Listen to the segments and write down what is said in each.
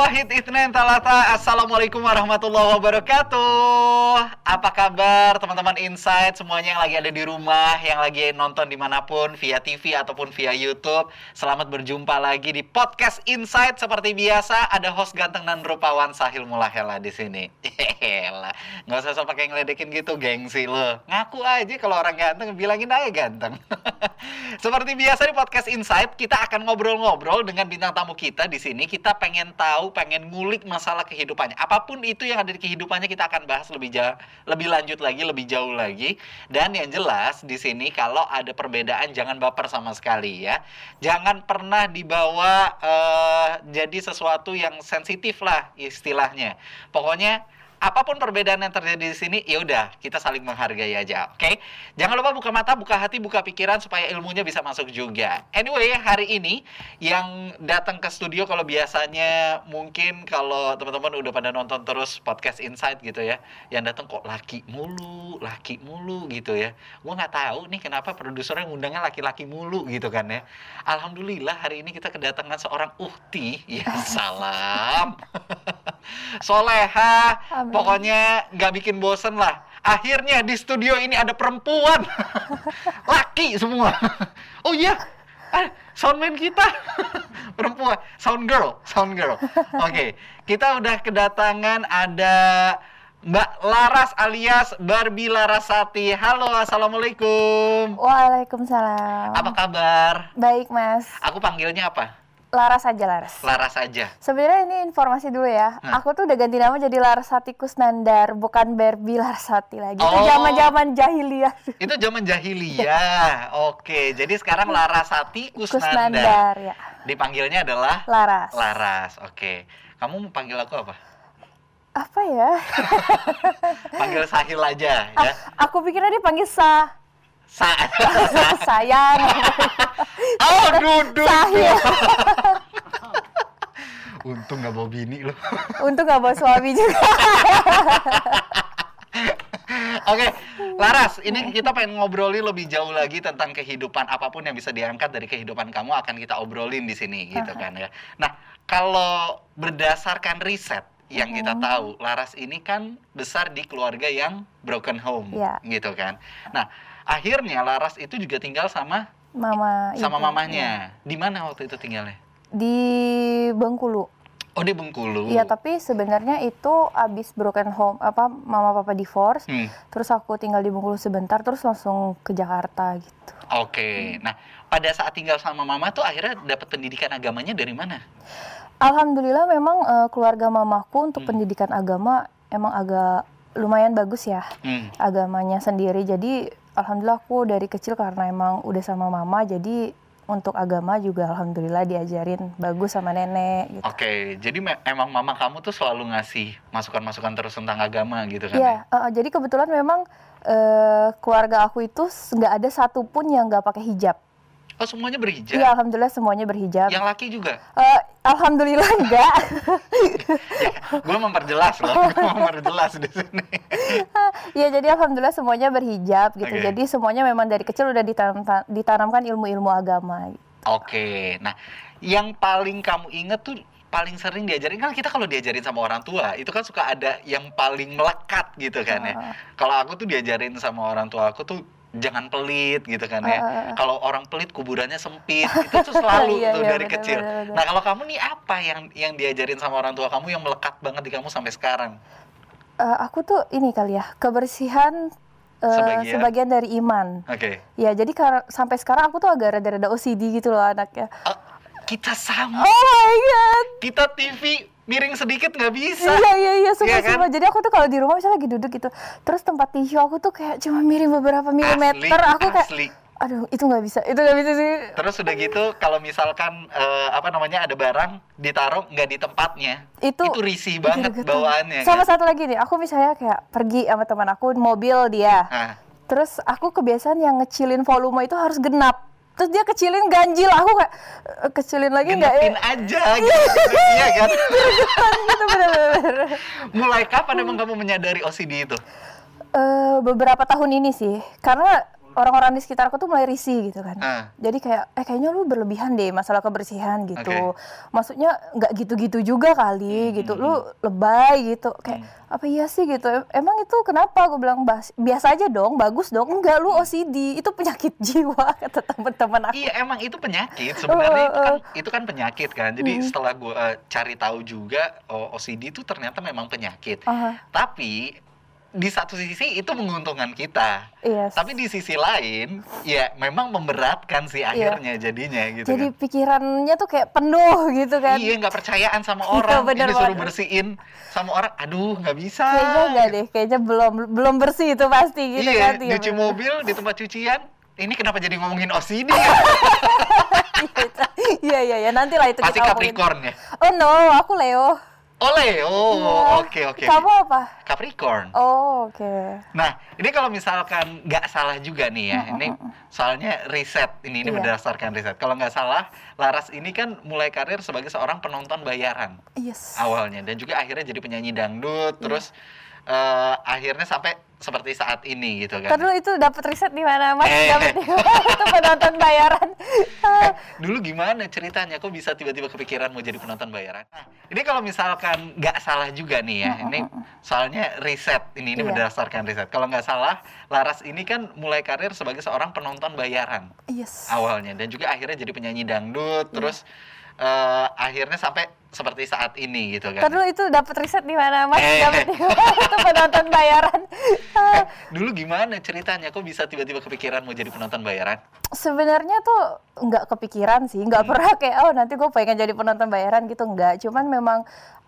Wahid Itnen Talata Assalamualaikum warahmatullahi wabarakatuh. Apa kabar teman-teman Insight Semuanya yang lagi ada di rumah Yang lagi nonton di mana pun Via TV ataupun via Youtube. Selamat berjumpa lagi di podcast Insight Seperti biasa ada host ganteng dan rupawan Sahil Mulahela di sini. Hehelah Nggak usah so pakai ngeledekin gitu gengsi lo. Ngaku aja kalau orang ganteng bilangin aja ganteng. Seperti biasa di podcast Insight Kita akan ngobrol-ngobrol dengan bintang tamu kita di sini. Kita pengen tahu pengen ngulik masalah kehidupannya. Apa pun itu yang ada di kehidupannya kita akan bahas lebih jauh, lebih lanjut lagi, lebih jauh lagi. Dan yang jelas di sini kalau ada perbedaan jangan baper sama sekali ya. Jangan pernah dibawa uh, jadi sesuatu yang sensitif lah istilahnya. Pokoknya apa pun perbedaan yang terjadi di sini, ya udah kita saling menghargai aja, oke? Okay? Jangan lupa buka mata, buka hati, buka pikiran supaya ilmunya bisa masuk juga. Anyway, hari ini yang datang ke studio kalau biasanya mungkin kalau teman-teman udah pada nonton terus podcast Insight gitu ya, yang datang kok laki mulu, laki mulu gitu ya. Gua nggak tahu nih kenapa produsernya ngundangnya laki-laki mulu gitu kan ya. Alhamdulillah hari ini kita kedatangan seorang uhti, ya salam. Soleha, Amin. pokoknya nggak bikin bosen lah. Akhirnya di studio ini ada perempuan, laki semua. oh iya, ah, soundman kita perempuan, sound girl, sound girl. Oke, okay. kita udah kedatangan ada Mbak Laras alias Barbie Larasati. Halo, assalamualaikum. Waalaikumsalam. Apa kabar? Baik, Mas. Aku panggilnya apa? Laras aja Laras. Laras aja. Sebenarnya ini informasi dulu ya. Hmm. Aku tuh udah ganti nama jadi Larasati Kusnandar, bukan Barbie Larasati lagi. Oh. Itu zaman-zaman jahiliyah. Itu zaman jahiliyah. Oke, jadi sekarang Larasati Kusnandar. Kusnandar ya. Dipanggilnya adalah Laras. Laras. Oke. Kamu mau panggil aku apa? Apa ya? panggil Sahil aja ya. aku pikirnya dia panggil Sa. Sa sayang. oh, duduk. Sahil. Untung gak bawa bini loh. Untung gak bawa suami juga. Oke, okay, Laras, ini kita pengen ngobrolin lebih jauh lagi tentang kehidupan apa pun yang bisa diangkat dari kehidupan kamu akan kita obrolin di sini gitu kan ya. Nah, kalau berdasarkan riset yang kita tahu, Laras ini kan besar di keluarga yang broken home, yeah. gitu kan. Nah, akhirnya Laras itu juga tinggal sama mama sama itu, mamanya. Ya. Di mana waktu itu tinggalnya? Di Bengkulu. Oh di Bengkulu. Iya tapi sebenarnya itu abis broken home apa mama papa divorce, hmm. terus aku tinggal di Bengkulu sebentar, terus langsung ke Jakarta gitu. Oke, okay. hmm. nah pada saat tinggal sama mama tuh akhirnya dapat pendidikan agamanya dari mana? Alhamdulillah memang uh, keluarga mamaku untuk hmm. pendidikan agama emang agak lumayan bagus ya hmm. agamanya sendiri. Jadi alhamdulillah aku dari kecil karena emang udah sama mama jadi untuk agama juga alhamdulillah diajarin bagus sama nenek gitu. Oke, okay, jadi emang mama kamu tuh selalu ngasih masukan-masukan terus tentang agama gitu kan? Iya, ya? uh, jadi kebetulan memang uh, keluarga aku itu nggak ada satupun yang nggak pakai hijab. Oh semuanya berhijab? Iya alhamdulillah semuanya berhijab. Yang laki juga? Uh, alhamdulillah enggak. ya, gue memperjelas loh, gue memperjelas di sini. Iya jadi alhamdulillah semuanya berhijab gitu. Okay. Jadi semuanya memang dari kecil udah ditanam, ditanamkan ilmu-ilmu agama. Gitu. Oke, okay. nah yang paling kamu inget tuh paling sering diajarin kan kita kalau diajarin sama orang tua itu kan suka ada yang paling melekat gitu kan ya. Uh. Kalau aku tuh diajarin sama orang tua aku tuh jangan pelit gitu kan ya. Uh, kalau orang pelit kuburannya sempit itu tuh selalu iya, tuh iya, dari bener, kecil. Bener, bener. Nah kalau kamu nih apa yang yang diajarin sama orang tua kamu yang melekat banget di kamu sampai sekarang? Uh, aku tuh ini kali ya kebersihan uh, sebagian. sebagian dari iman. Oke. Okay. Ya jadi kar- sampai sekarang aku tuh agak rada-rada OCD gitu loh anaknya. Uh, kita sama. Oh my god. Kita TV miring sedikit nggak bisa. Iya iya iya semua ya, kan? Jadi aku tuh kalau di rumah misalnya lagi duduk gitu, terus tempat tisu aku tuh kayak cuma miring beberapa milimeter. Aku kayak asli. Aduh, itu nggak bisa, itu nggak bisa sih. Terus udah gitu, kalau misalkan uh, apa namanya ada barang ditaruh nggak di tempatnya, itu itu risih banget gitu, bawaannya. Sama kan? satu lagi nih, aku misalnya kayak pergi sama teman aku mobil dia, ah. terus aku kebiasaan yang ngecilin volume itu harus genap terus dia kecilin ganjil aku kayak eh, kecilin lagi nggak ya? Aja gitu. Iya. Kan? Gitu bener-bener. Mulai kapan emang kamu menyadari OCD itu? Uh, beberapa tahun ini sih. Karena orang-orang di sekitarku tuh mulai risih gitu kan. Uh. Jadi kayak eh kayaknya lu berlebihan deh masalah kebersihan gitu. Okay. Maksudnya nggak gitu-gitu juga kali hmm. gitu. Lu lebay gitu. Kayak hmm. apa iya sih gitu. Emang itu kenapa gue bilang biasa aja dong, bagus dong. Enggak lu OCD. Itu penyakit jiwa kata teman-teman aku. Iya, emang itu penyakit. Sebenarnya uh, uh, itu kan itu kan penyakit kan. Jadi hmm. setelah gue uh, cari tahu juga oh, OCD itu ternyata memang penyakit. Uh. Tapi di satu sisi itu menguntungkan kita, yes. tapi di sisi lain ya memang memberatkan sih iya. akhirnya yeah. jadinya gitu. Jadi kan. pikirannya tuh kayak penuh gitu kan? Iya nggak percayaan sama iya, orang, iya, ini suruh bersihin sama orang, aduh nggak bisa. Kayaknya nggak deh, kayaknya belum belum bersih itu pasti gitu iya, kan? Iya, nyuci mobil di tempat cucian, ini kenapa jadi ngomongin OCD? Iya iya iya nanti lah itu Pasti Capricorn ya? Oh no, aku Leo. Oh Leo, iya. oke oke. Kamu apa? Capricorn. Oh oke. Okay. Nah ini kalau misalkan nggak salah juga nih ya, ini soalnya riset ini ini yeah. berdasarkan riset. Kalau nggak salah, Laras ini kan mulai karir sebagai seorang penonton bayaran. Yes. Awalnya dan juga akhirnya jadi penyanyi dangdut, yeah. terus uh, akhirnya sampai seperti saat ini gitu kan. Terus itu dapat riset di mana Mas? Eh. Dapat itu penonton bayaran. eh, dulu gimana ceritanya kok bisa tiba-tiba kepikiran mau jadi penonton bayaran? Nah, ini kalau misalkan nggak salah juga nih ya, ini soalnya riset ini ini iya. berdasarkan riset. Kalau nggak salah, Laras ini kan mulai karir sebagai seorang penonton bayaran. Yes. Awalnya dan juga akhirnya jadi penyanyi dangdut, yeah. terus uh, akhirnya sampai seperti saat ini gitu kan. Terus itu dapat riset di mana Mas? Eh. Dapat itu penonton bayaran. Eh, dulu gimana ceritanya kok bisa tiba-tiba kepikiran mau jadi penonton bayaran? Sebenarnya tuh nggak kepikiran sih, nggak hmm. pernah kayak oh nanti gue pengen jadi penonton bayaran gitu nggak. Cuman memang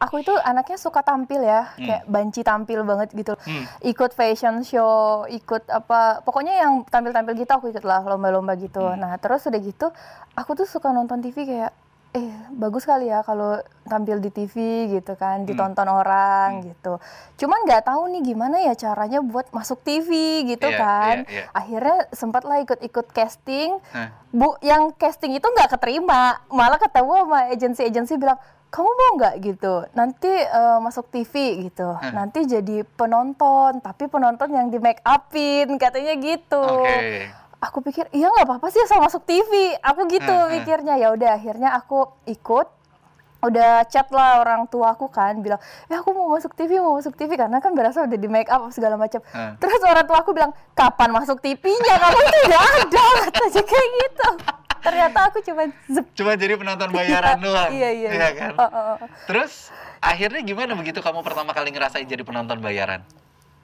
aku itu anaknya suka tampil ya, hmm. kayak banci tampil banget gitu. Hmm. Ikut fashion show, ikut apa, pokoknya yang tampil-tampil gitu aku ikut lah lomba-lomba gitu. Hmm. Nah terus udah gitu, aku tuh suka nonton TV kayak eh bagus kali ya kalau tampil di TV gitu kan hmm. ditonton orang hmm. gitu cuman nggak tahu nih gimana ya caranya buat masuk TV gitu yeah, kan yeah, yeah. akhirnya sempat lah ikut-ikut casting huh? bu yang casting itu nggak keterima malah ketemu sama agensi-agensi bilang kamu mau nggak gitu nanti uh, masuk TV gitu huh? nanti jadi penonton tapi penonton yang di make upin katanya gitu okay aku pikir iya nggak apa-apa sih asal masuk TV aku gitu hmm, mikirnya. Ya udah akhirnya aku ikut. Udah chat lah orang tua aku kan bilang ya aku mau masuk TV mau masuk TV karena kan berasa udah di make up segala macam. Hmm. terus orang tua aku bilang kapan masuk TV-nya kamu tidak ada. Aja kayak gitu. Ternyata aku cuma cuma jadi penonton bayaran iya, doang. Iya iya, iya. kan? Oh, oh, oh. terus akhirnya gimana begitu kamu pertama kali ngerasain jadi penonton bayaran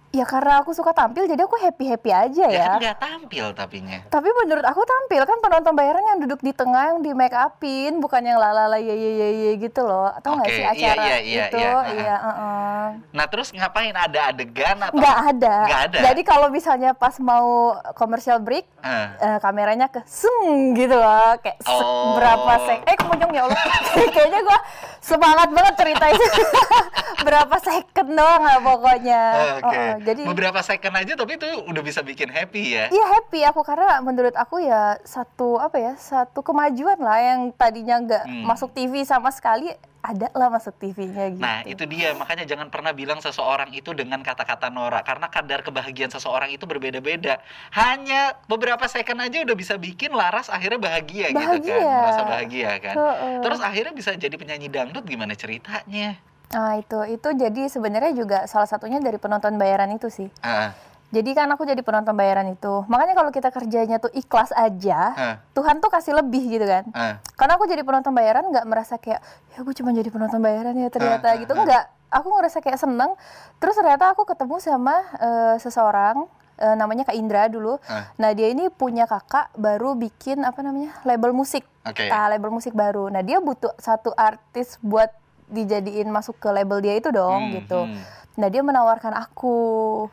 Ya karena aku suka tampil jadi aku happy-happy aja ya. Ya kan gak tampil tapinya. Tapi menurut aku tampil kan penonton bayaran yang duduk di tengah yang di make upin bukan yang lalala ye ye ye, ye gitu loh. Atau nggak okay. sih iya, acara iya, iya, gitu? Iya, iya. iya uh -uh. Nah terus ngapain ada adegan atau? Nggak ada. Nggak ada. Jadi kalau misalnya pas mau commercial break, uh. Uh, kameranya ke seng gitu loh, kayak oh. berapa sek? Eh kemudian ya Allah, kayaknya gua semangat banget cerita itu. berapa second doang lah pokoknya. Oke. Okay. Uh, jadi beberapa second aja tapi itu udah bisa bikin happy ya iya happy aku karena menurut aku ya satu apa ya satu kemajuan lah yang tadinya nggak hmm. masuk TV sama sekali ada lah masuk TV-nya gitu. Nah, itu dia. Makanya jangan pernah bilang seseorang itu dengan kata-kata norak karena kadar kebahagiaan seseorang itu berbeda-beda. Hanya beberapa second aja udah bisa bikin Laras akhirnya bahagia, bahagia. gitu kan. Merasa bahagia kan. Uh -uh. Terus akhirnya bisa jadi penyanyi dangdut gimana ceritanya? Ah itu itu jadi sebenarnya juga salah satunya dari penonton bayaran itu sih. Uh. Jadi kan aku jadi penonton bayaran itu. Makanya kalau kita kerjanya tuh ikhlas aja, uh. Tuhan tuh kasih lebih gitu kan. Uh. Karena aku jadi penonton bayaran nggak merasa kayak ya aku cuma jadi penonton bayaran ya ternyata uh. gitu nggak. Aku ngerasa kayak seneng. Terus ternyata aku ketemu sama uh, seseorang uh, namanya Kak Indra dulu. Uh. Nah dia ini punya kakak baru bikin apa namanya label musik. Okay. Uh, label musik baru. Nah dia butuh satu artis buat dijadiin masuk ke label dia itu dong hmm, gitu. Hmm. Nah dia menawarkan aku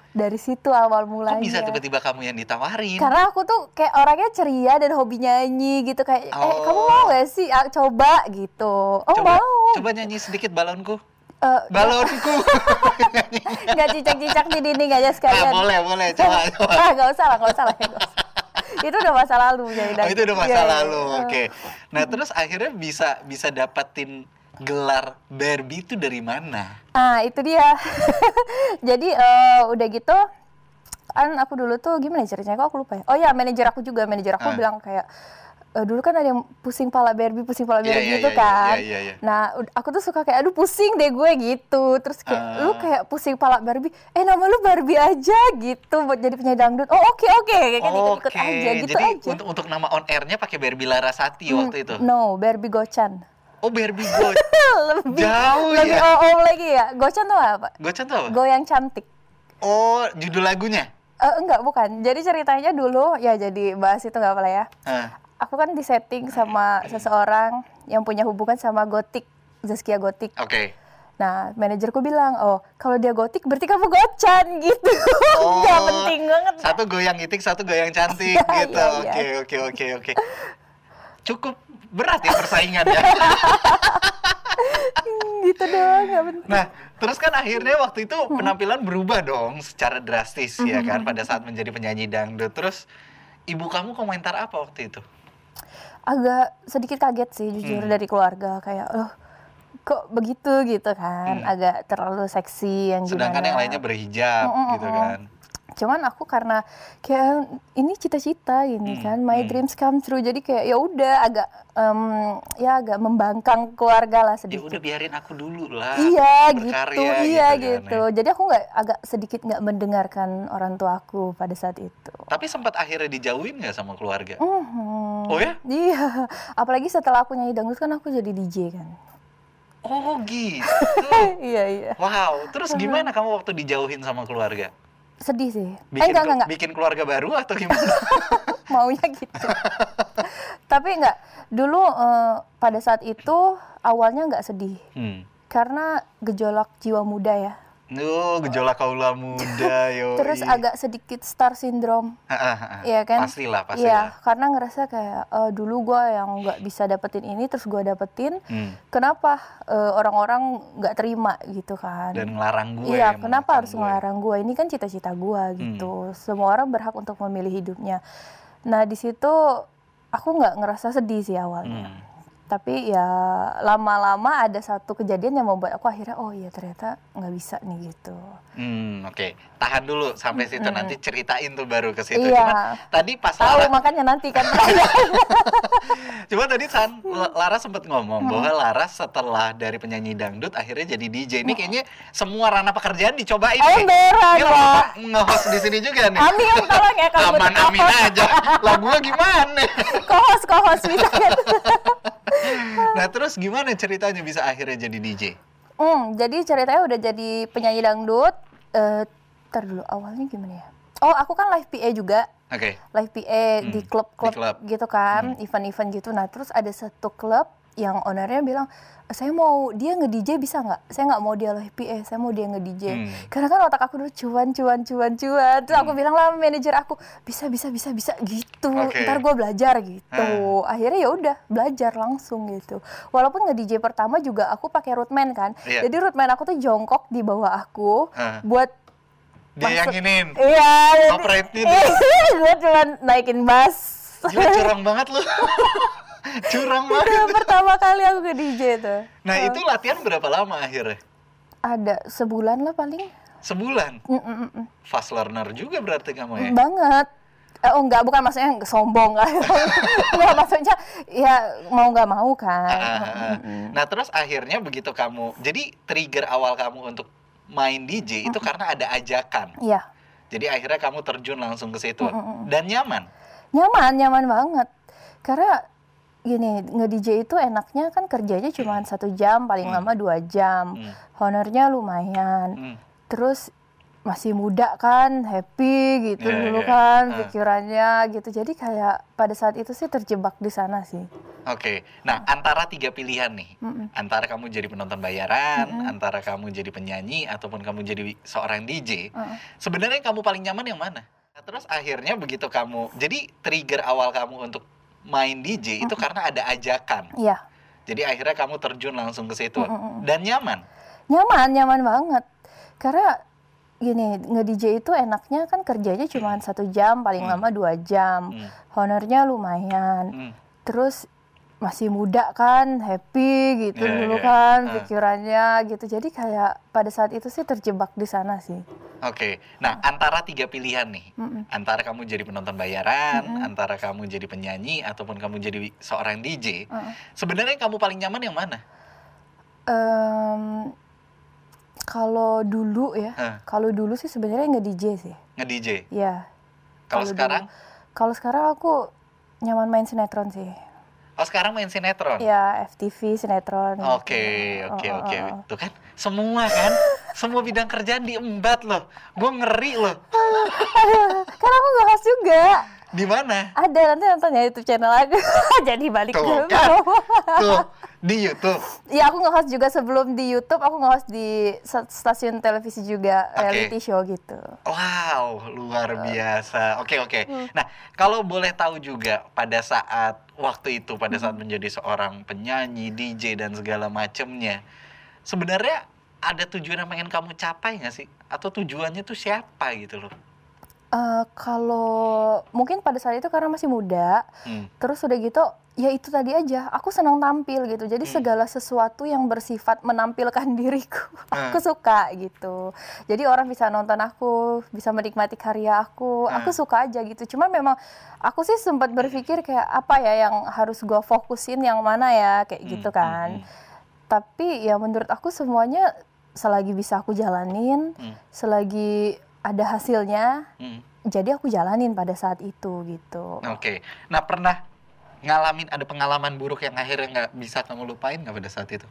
dari situ awal mulanya. Kok bisa tiba-tiba kamu yang ditawarin? Karena aku tuh kayak orangnya ceria dan hobi nyanyi gitu kayak oh. eh kamu mau gak sih ah, coba gitu. Oh coba, mau. Coba nyanyi sedikit balonku. Uh, balonku. gak cicak-cicak di dinding aja sekalian. Ah, boleh boleh coba coba. ah gak usah lah gak usah lah. Itu udah masa lalu ya. Oh, itu udah masa iya. lalu. Yeah. Oke. Okay. Nah, terus akhirnya bisa bisa dapetin gelar Barbie itu dari mana? Ah itu dia. Jadi uh, udah gitu kan aku dulu tuh gimana ya ceritanya kok aku lupa ya oh ya manajer aku juga manajer aku Ah. bilang kayak "Eh, dulu kan ada yang pusing pala Barbie pusing pala Iya, Barbie iya, gitu iya, kan iya, iya, iya. nah aku tuh suka kayak aduh pusing deh gue gitu terus kayak Ah. lu kayak pusing pala Barbie eh nama lu Barbie aja gitu buat jadi penyanyi dangdut oh oke oke kayak gitu ikut aja gitu jadi aja untuk untuk nama on airnya pakai Barbie Larasati Hmm, waktu itu. no Barbie Gochan Oh Barbie Go. lebih Jauh lebih ya. om lagi ya Gochan tuh apa Gocan tuh apa? goyang cantik Oh, judul lagunya. Eh, enggak bukan jadi ceritanya dulu ya jadi bahas itu nggak apa lah ya Hah. aku kan disetting sama seseorang yang punya hubungan sama gotik Zaskia gotik Oke. nah manajerku bilang oh kalau dia gotik berarti kamu gocan gitu Oh, penting banget Satu goyang itik, satu goyang cantik Iya, gitu. iya, Oke, iya. oke, oke, oke. Cukup berat ya persaingannya. gitu doang nggak penting Nah, terus kan akhirnya waktu itu penampilan berubah dong secara drastis ya kan pada saat menjadi penyanyi dangdut. Terus ibu kamu komentar apa waktu itu? agak sedikit kaget sih jujur Hmm. dari keluarga kayak oh kok begitu gitu kan Hmm. agak terlalu seksi yang Sedangkan gimana yang lainnya berhijab Mm, mm, gitu mm. kan. Cuman aku karena kayak ini cita-cita ini Hmm, kan my hmm. dreams come true jadi kayak ya udah agak em, ya agak membangkang keluarga lah Ya sedikit udah biarin aku dulu lah. iya gitu berkarya iya kan, gitu ya. jadi aku nggak agak sedikit nggak mendengarkan orang tua aku pada saat itu Tapi sempat akhirnya dijauhin nggak sama keluarga? Mhm. Oh ya? iya apalagi setelah aku nyanyi dangdut kan aku jadi DJ kan Oh gitu. iya iya Wow. Terus gimana kamu waktu dijauhin sama keluarga? Sedih sih. Eh Bikin, enggak enggak enggak. bikin keluarga baru atau gimana? maunya gitu. Tapi enggak dulu eh, pada saat itu awalnya nggak sedih. Hmm. karena gejolak jiwa muda ya Oh, gejolak kaula muda, yo. terus agak sedikit star syndrome Iya kan? Pastilah, Iya, pastilah. karena ngerasa kayak eh, dulu gue yang nggak bisa dapetin ini, terus gue dapetin. Hmm. Kenapa eh, orang-orang nggak terima gitu kan? Dan ngelarang gue. Iya, kenapa harus gue. ngelarang gue? Ini kan cita-cita gue gitu. Semua orang berhak untuk memilih hidupnya. Nah di situ aku nggak ngerasa sedih sih awalnya. Hmm. Tapi ya lama-lama ada satu kejadian yang membuat aku akhirnya oh iya ternyata nggak bisa nih gitu. Hmm, oke. Tahan dulu sampai situ Mm-mm. nanti ceritain tuh baru ke situ. Iya. Cuman tadi pas Tahu Lara, makanya nanti kan. cuma tadi San, Lara sempat ngomong bahwa Lara setelah dari penyanyi dangdut akhirnya jadi DJ. Ini kayaknya semua ranah pekerjaan dicobain nih. Emberan Ini lah. lama nge-host di sini juga nih. Amin tolong ya kalau Aman amin aja. Lah gua gimana? kohos kohos bisa kan Nah, terus gimana ceritanya bisa akhirnya jadi DJ? hmm, jadi ceritanya udah jadi penyanyi dangdut eh ntar dulu awalnya gimana ya oh aku kan live PA juga Oke. live PA di Hmm, klub-klub di klub. gitu kan event-event gitu nah terus ada satu klub yang ownernya bilang saya mau dia nge-DJ bisa nggak? Saya nggak mau dia live PA, saya mau dia nge-DJ. Hmm. Karena kan otak aku dulu cuan, cuan, cuan, cuan. Terus aku bilang lah manajer aku, bisa, bisa, bisa, bisa gitu. Oke. Ntar gue belajar gitu. Ah. Akhirnya ya udah belajar langsung gitu. Walaupun nge-DJ pertama juga aku pakai rootman kan. Iya. Jadi rootman aku tuh jongkok di bawah aku Ah. buat Dia yang Masuk- ingin. Iya, jadi- Operate itu. gue cuma naikin bass. Gila curang banget lu. curang banget. Pertama kali aku ke DJ tuh. Nah, itu latihan berapa lama akhirnya? Ada sebulan lah paling. Sebulan. Mm, mm, mm, mm. Fast learner juga berarti kamu ya? Banget. Eh, oh enggak, bukan maksudnya sombong kan. Enggak, maksudnya ya mau nggak mau kan. Ah, ah, ah. Nah, terus akhirnya begitu kamu, jadi trigger awal kamu untuk main DJ itu karena ada ajakan. Iya, Jadi akhirnya kamu terjun langsung ke situ Mm-mm. dan nyaman. nyaman, nyaman banget. Karena gini, nge-DJ itu enaknya kan kerjanya cuma satu jam, paling Hmm. lama dua jam. Hmm. Honornya lumayan. Hmm. terus masih muda kan happy gitu Iya, dulu iya. kan Ah. pikirannya gitu jadi kayak pada saat itu sih terjebak di sana sih Oke. Nah, antara tiga pilihan nih. Mm-mm. Antara kamu jadi penonton bayaran, antara kamu jadi penyanyi ataupun kamu jadi seorang DJ. Heeh. Sebenarnya kamu paling nyaman yang mana? Terus akhirnya begitu kamu, jadi trigger awal kamu untuk main DJ itu karena ada ajakan. iya Jadi akhirnya kamu terjun langsung ke situ Mm-mm. dan nyaman. nyaman nyaman banget karena gini nge-DJ itu enaknya kan kerjanya cuma satu jam paling Hmm. lama dua jam Hmm. honornya lumayan Hmm. terus masih muda kan, happy gitu yeah, dulu yeah. kan uh. pikirannya gitu. Jadi kayak pada saat itu sih terjebak di sana sih. Oke. Okay. Nah, antara tiga pilihan nih. Mm -mm. Antara kamu jadi penonton bayaran, mm -mm. antara kamu jadi penyanyi ataupun kamu jadi seorang DJ. Mm -mm. Sebenarnya kamu paling nyaman yang mana? Um, kalau dulu ya, uh. kalau dulu sih sebenarnya nge DJ sih. Nge DJ. Iya. Kalau sekarang? Kalau sekarang aku nyaman main sinetron sih. Oh sekarang main sinetron? Iya FTV sinetron. Oke gitu. oke oh, oke. Oh, oh. Tuh kan semua kan, semua bidang kerjaan diembat loh. Gue ngeri loh. Karena aku gak khas juga. Di mana? Ada nanti nonton ya YouTube channel aku. Jadi balik Tuh, ke kan? Tuh di YouTube. Iya aku nge-host juga sebelum di YouTube aku nge-host di stasiun televisi juga okay. reality show gitu. Wow luar biasa. Oke okay, oke. Okay. Hmm. Nah kalau boleh tahu juga pada saat waktu itu pada saat menjadi seorang penyanyi DJ dan segala macemnya sebenarnya ada tujuan yang pengen kamu capai nggak sih? Atau tujuannya tuh siapa gitu loh? Uh, kalau mungkin pada saat itu karena masih muda, hmm. terus udah gitu, ya itu tadi aja. Aku senang tampil gitu. Jadi hmm. segala sesuatu yang bersifat menampilkan diriku, hmm. aku suka gitu. Jadi orang bisa nonton aku, bisa menikmati karya aku, hmm. aku suka aja gitu. Cuma memang aku sih sempat berpikir kayak apa ya yang harus gue fokusin yang mana ya kayak hmm. gitu kan. Hmm. Tapi ya menurut aku semuanya selagi bisa aku jalanin, hmm. selagi ada hasilnya hmm. jadi aku jalanin pada saat itu gitu oke okay. nah pernah ngalamin ada pengalaman buruk yang akhirnya nggak bisa kamu lupain nggak pada saat itu?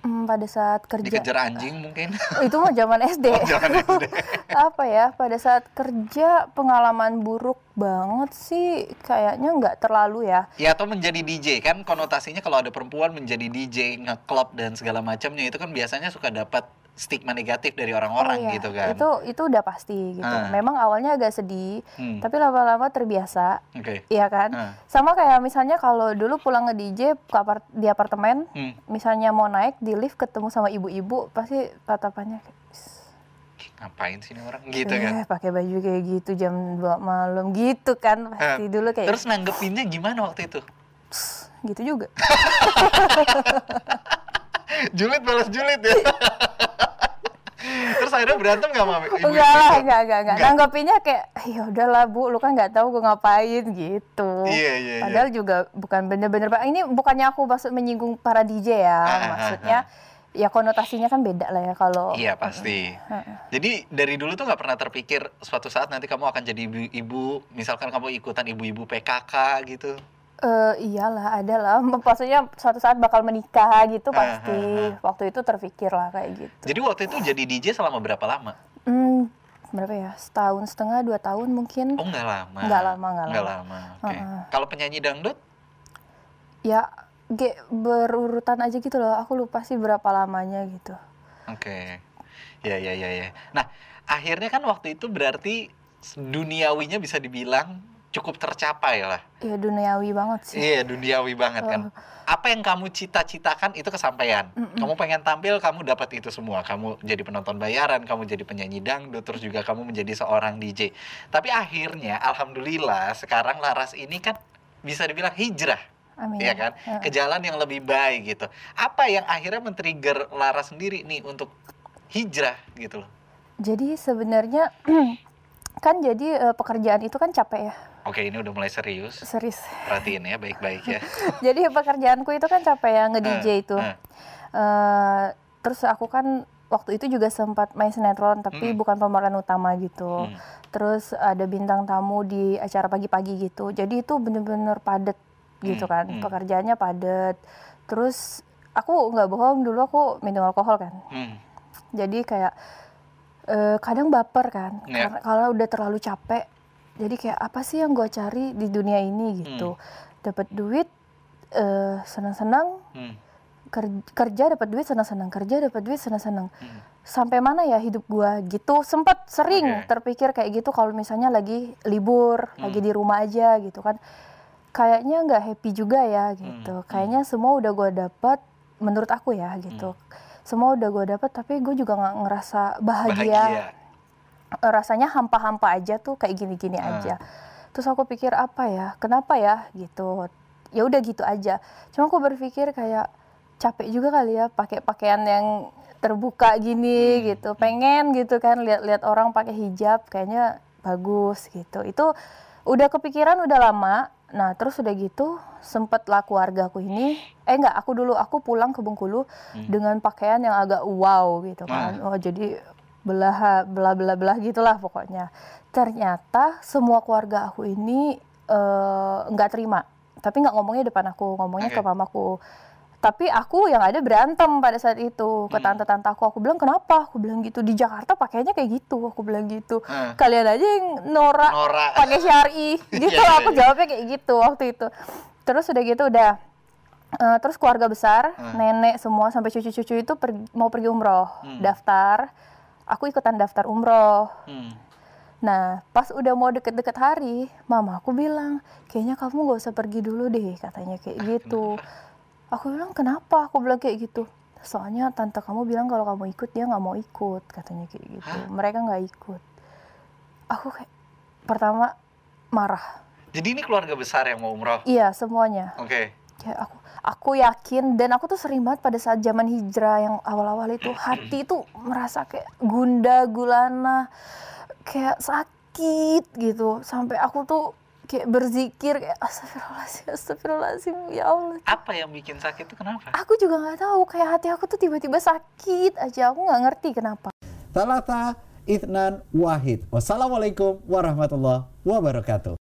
Hmm, pada saat kerja. Dikejar anjing mungkin. Itu mah zaman SD, oh, zaman SD. apa ya pada saat kerja pengalaman buruk banget sih kayaknya nggak terlalu ya. Ya atau menjadi DJ kan konotasinya kalau ada perempuan menjadi DJ ngeklub dan segala macamnya itu kan biasanya suka dapat stigma negatif dari orang-orang oh, iya. gitu kan. Itu itu udah pasti gitu. Uh. Memang awalnya agak sedih, hmm. tapi lama-lama terbiasa. Okay. Iya kan? Uh. Sama kayak misalnya kalau dulu pulang nge DJ di apartemen, hmm. misalnya mau naik di lift ketemu sama ibu-ibu, pasti tatapannya kayak ngapain sih ini orang gitu eh, kan pakai baju kayak gitu jam 2 malam gitu kan pasti uh, dulu kayak terus nanggepinnya gimana waktu itu gitu juga julid balas julid ya Terus akhirnya berantem gak sama ibu? Enggak lah, enggak, enggak, enggak. Nanggapinnya kayak, ya udahlah bu, lu kan nggak tahu gue ngapain gitu. Iya, iya, iya. Padahal juga bukan bener-bener, ini bukannya aku maksud menyinggung para DJ ya, ah, ah maksudnya. Ah, ah. Ya konotasinya kan beda lah ya kalau Iya pasti. Uh. Jadi dari dulu tuh nggak pernah terpikir suatu saat nanti kamu akan jadi ibu, ibu misalkan kamu ikutan ibu-ibu PKK gitu. Uh, iyalah, ada lah. Maksudnya suatu saat bakal menikah gitu pasti. Uh, uh, uh. Waktu itu terpikir lah kayak gitu. Jadi waktu itu jadi DJ selama berapa lama? Hmm, berapa ya? Setahun setengah, dua tahun mungkin. Oh nggak lama? Nggak lama, nggak lama. Nggak lama. Okay. Uh, uh. Kalau penyanyi dangdut? Ya, ge berurutan aja gitu loh. Aku lupa sih berapa lamanya gitu. Oke. Okay. Ya, ya, ya, ya. Nah, akhirnya kan waktu itu berarti duniawinya bisa dibilang cukup tercapai lah. Iya duniawi banget sih. Iya duniawi banget kan. Oh. Apa yang kamu cita-citakan itu kesampaian. Mm -mm. Kamu pengen tampil, kamu dapat itu semua. Kamu jadi penonton bayaran, kamu jadi penyanyi dangdut, terus juga kamu menjadi seorang DJ. Tapi akhirnya, alhamdulillah sekarang Laras ini kan bisa dibilang hijrah. Amin. Ya kan? Ya. Ke jalan yang lebih baik gitu. Apa yang akhirnya men-trigger Laras sendiri nih untuk hijrah gitu loh? Jadi sebenarnya kan jadi uh, pekerjaan itu kan capek ya Oke, ini udah mulai serius. Serius. Perhatiin ya, baik-baik ya. Jadi pekerjaanku itu kan capek ya nge-DJ uh, itu. Uh. Uh, terus aku kan waktu itu juga sempat main sinetron tapi hmm. bukan pemeran utama gitu. Hmm. Terus ada bintang tamu di acara pagi-pagi gitu. Jadi itu bener-bener padet gitu hmm. kan. Hmm. Pekerjaannya padet. Terus aku nggak bohong dulu aku minum alkohol kan. Hmm. Jadi kayak uh, kadang baper kan. Yeah. Karena kalau udah terlalu capek jadi kayak apa sih yang gue cari di dunia ini gitu hmm. dapat duit uh, senang-senang hmm. kerja dapat duit senang-senang kerja dapat duit senang-senang hmm. sampai mana ya hidup gue gitu sempat sering okay. terpikir kayak gitu kalau misalnya lagi libur hmm. lagi di rumah aja gitu kan kayaknya nggak happy juga ya gitu hmm. kayaknya semua udah gue dapat menurut aku ya gitu hmm. semua udah gue dapat tapi gue juga nggak ngerasa bahagia, bahagia rasanya hampa-hampa aja tuh kayak gini-gini uh. aja. Terus aku pikir apa ya, kenapa ya gitu. ya udah gitu aja cuma aku berpikir kayak capek juga kali ya pakai pakaian yang terbuka gini hmm. gitu pengen gitu kan lihat-lihat orang pakai hijab kayaknya bagus gitu itu udah kepikiran udah lama nah terus udah gitu sempet lah keluarga aku ini eh enggak aku dulu aku pulang ke Bengkulu hmm. dengan pakaian yang agak wow gitu kan oh jadi belah belah belah belah gitulah pokoknya ternyata semua keluarga aku ini uh, nggak terima tapi nggak ngomongnya depan aku ngomongnya okay. ke mamaku tapi aku yang ada berantem pada saat itu ke hmm. tante-tante aku aku bilang kenapa aku bilang gitu di Jakarta pakainya kayak gitu aku bilang gitu hmm. kalian aja yang norak, norak. pakai syari gitu yeah, aku yeah. jawabnya kayak gitu waktu itu terus udah gitu udah uh, terus keluarga besar hmm. nenek semua sampai cucu-cucu itu per, mau pergi umroh hmm. daftar aku ikutan daftar umroh. Hmm. Nah, pas udah mau deket-deket hari, mama aku bilang, kayaknya kamu gak usah pergi dulu deh, katanya kayak gitu. Aku bilang, kenapa? Aku bilang kayak gitu. Soalnya tante kamu bilang kalau kamu ikut, dia nggak mau ikut, katanya kayak gitu. Hah? Mereka nggak ikut. Aku kayak, pertama marah. Jadi ini keluarga besar yang mau umroh? Iya, semuanya. Oke. Okay. Ya, aku aku yakin dan aku tuh sering banget pada saat zaman hijrah yang awal-awal itu hati itu merasa kayak gunda gulana kayak sakit gitu. Sampai aku tuh kayak berzikir kayak astagfirullahaladzim astagfirullahaladzim ya Allah. Apa yang bikin sakit itu kenapa? Aku juga nggak tahu kayak hati aku tuh tiba-tiba sakit aja aku nggak ngerti kenapa. Talata Ithnan Wahid. Wassalamualaikum warahmatullahi wabarakatuh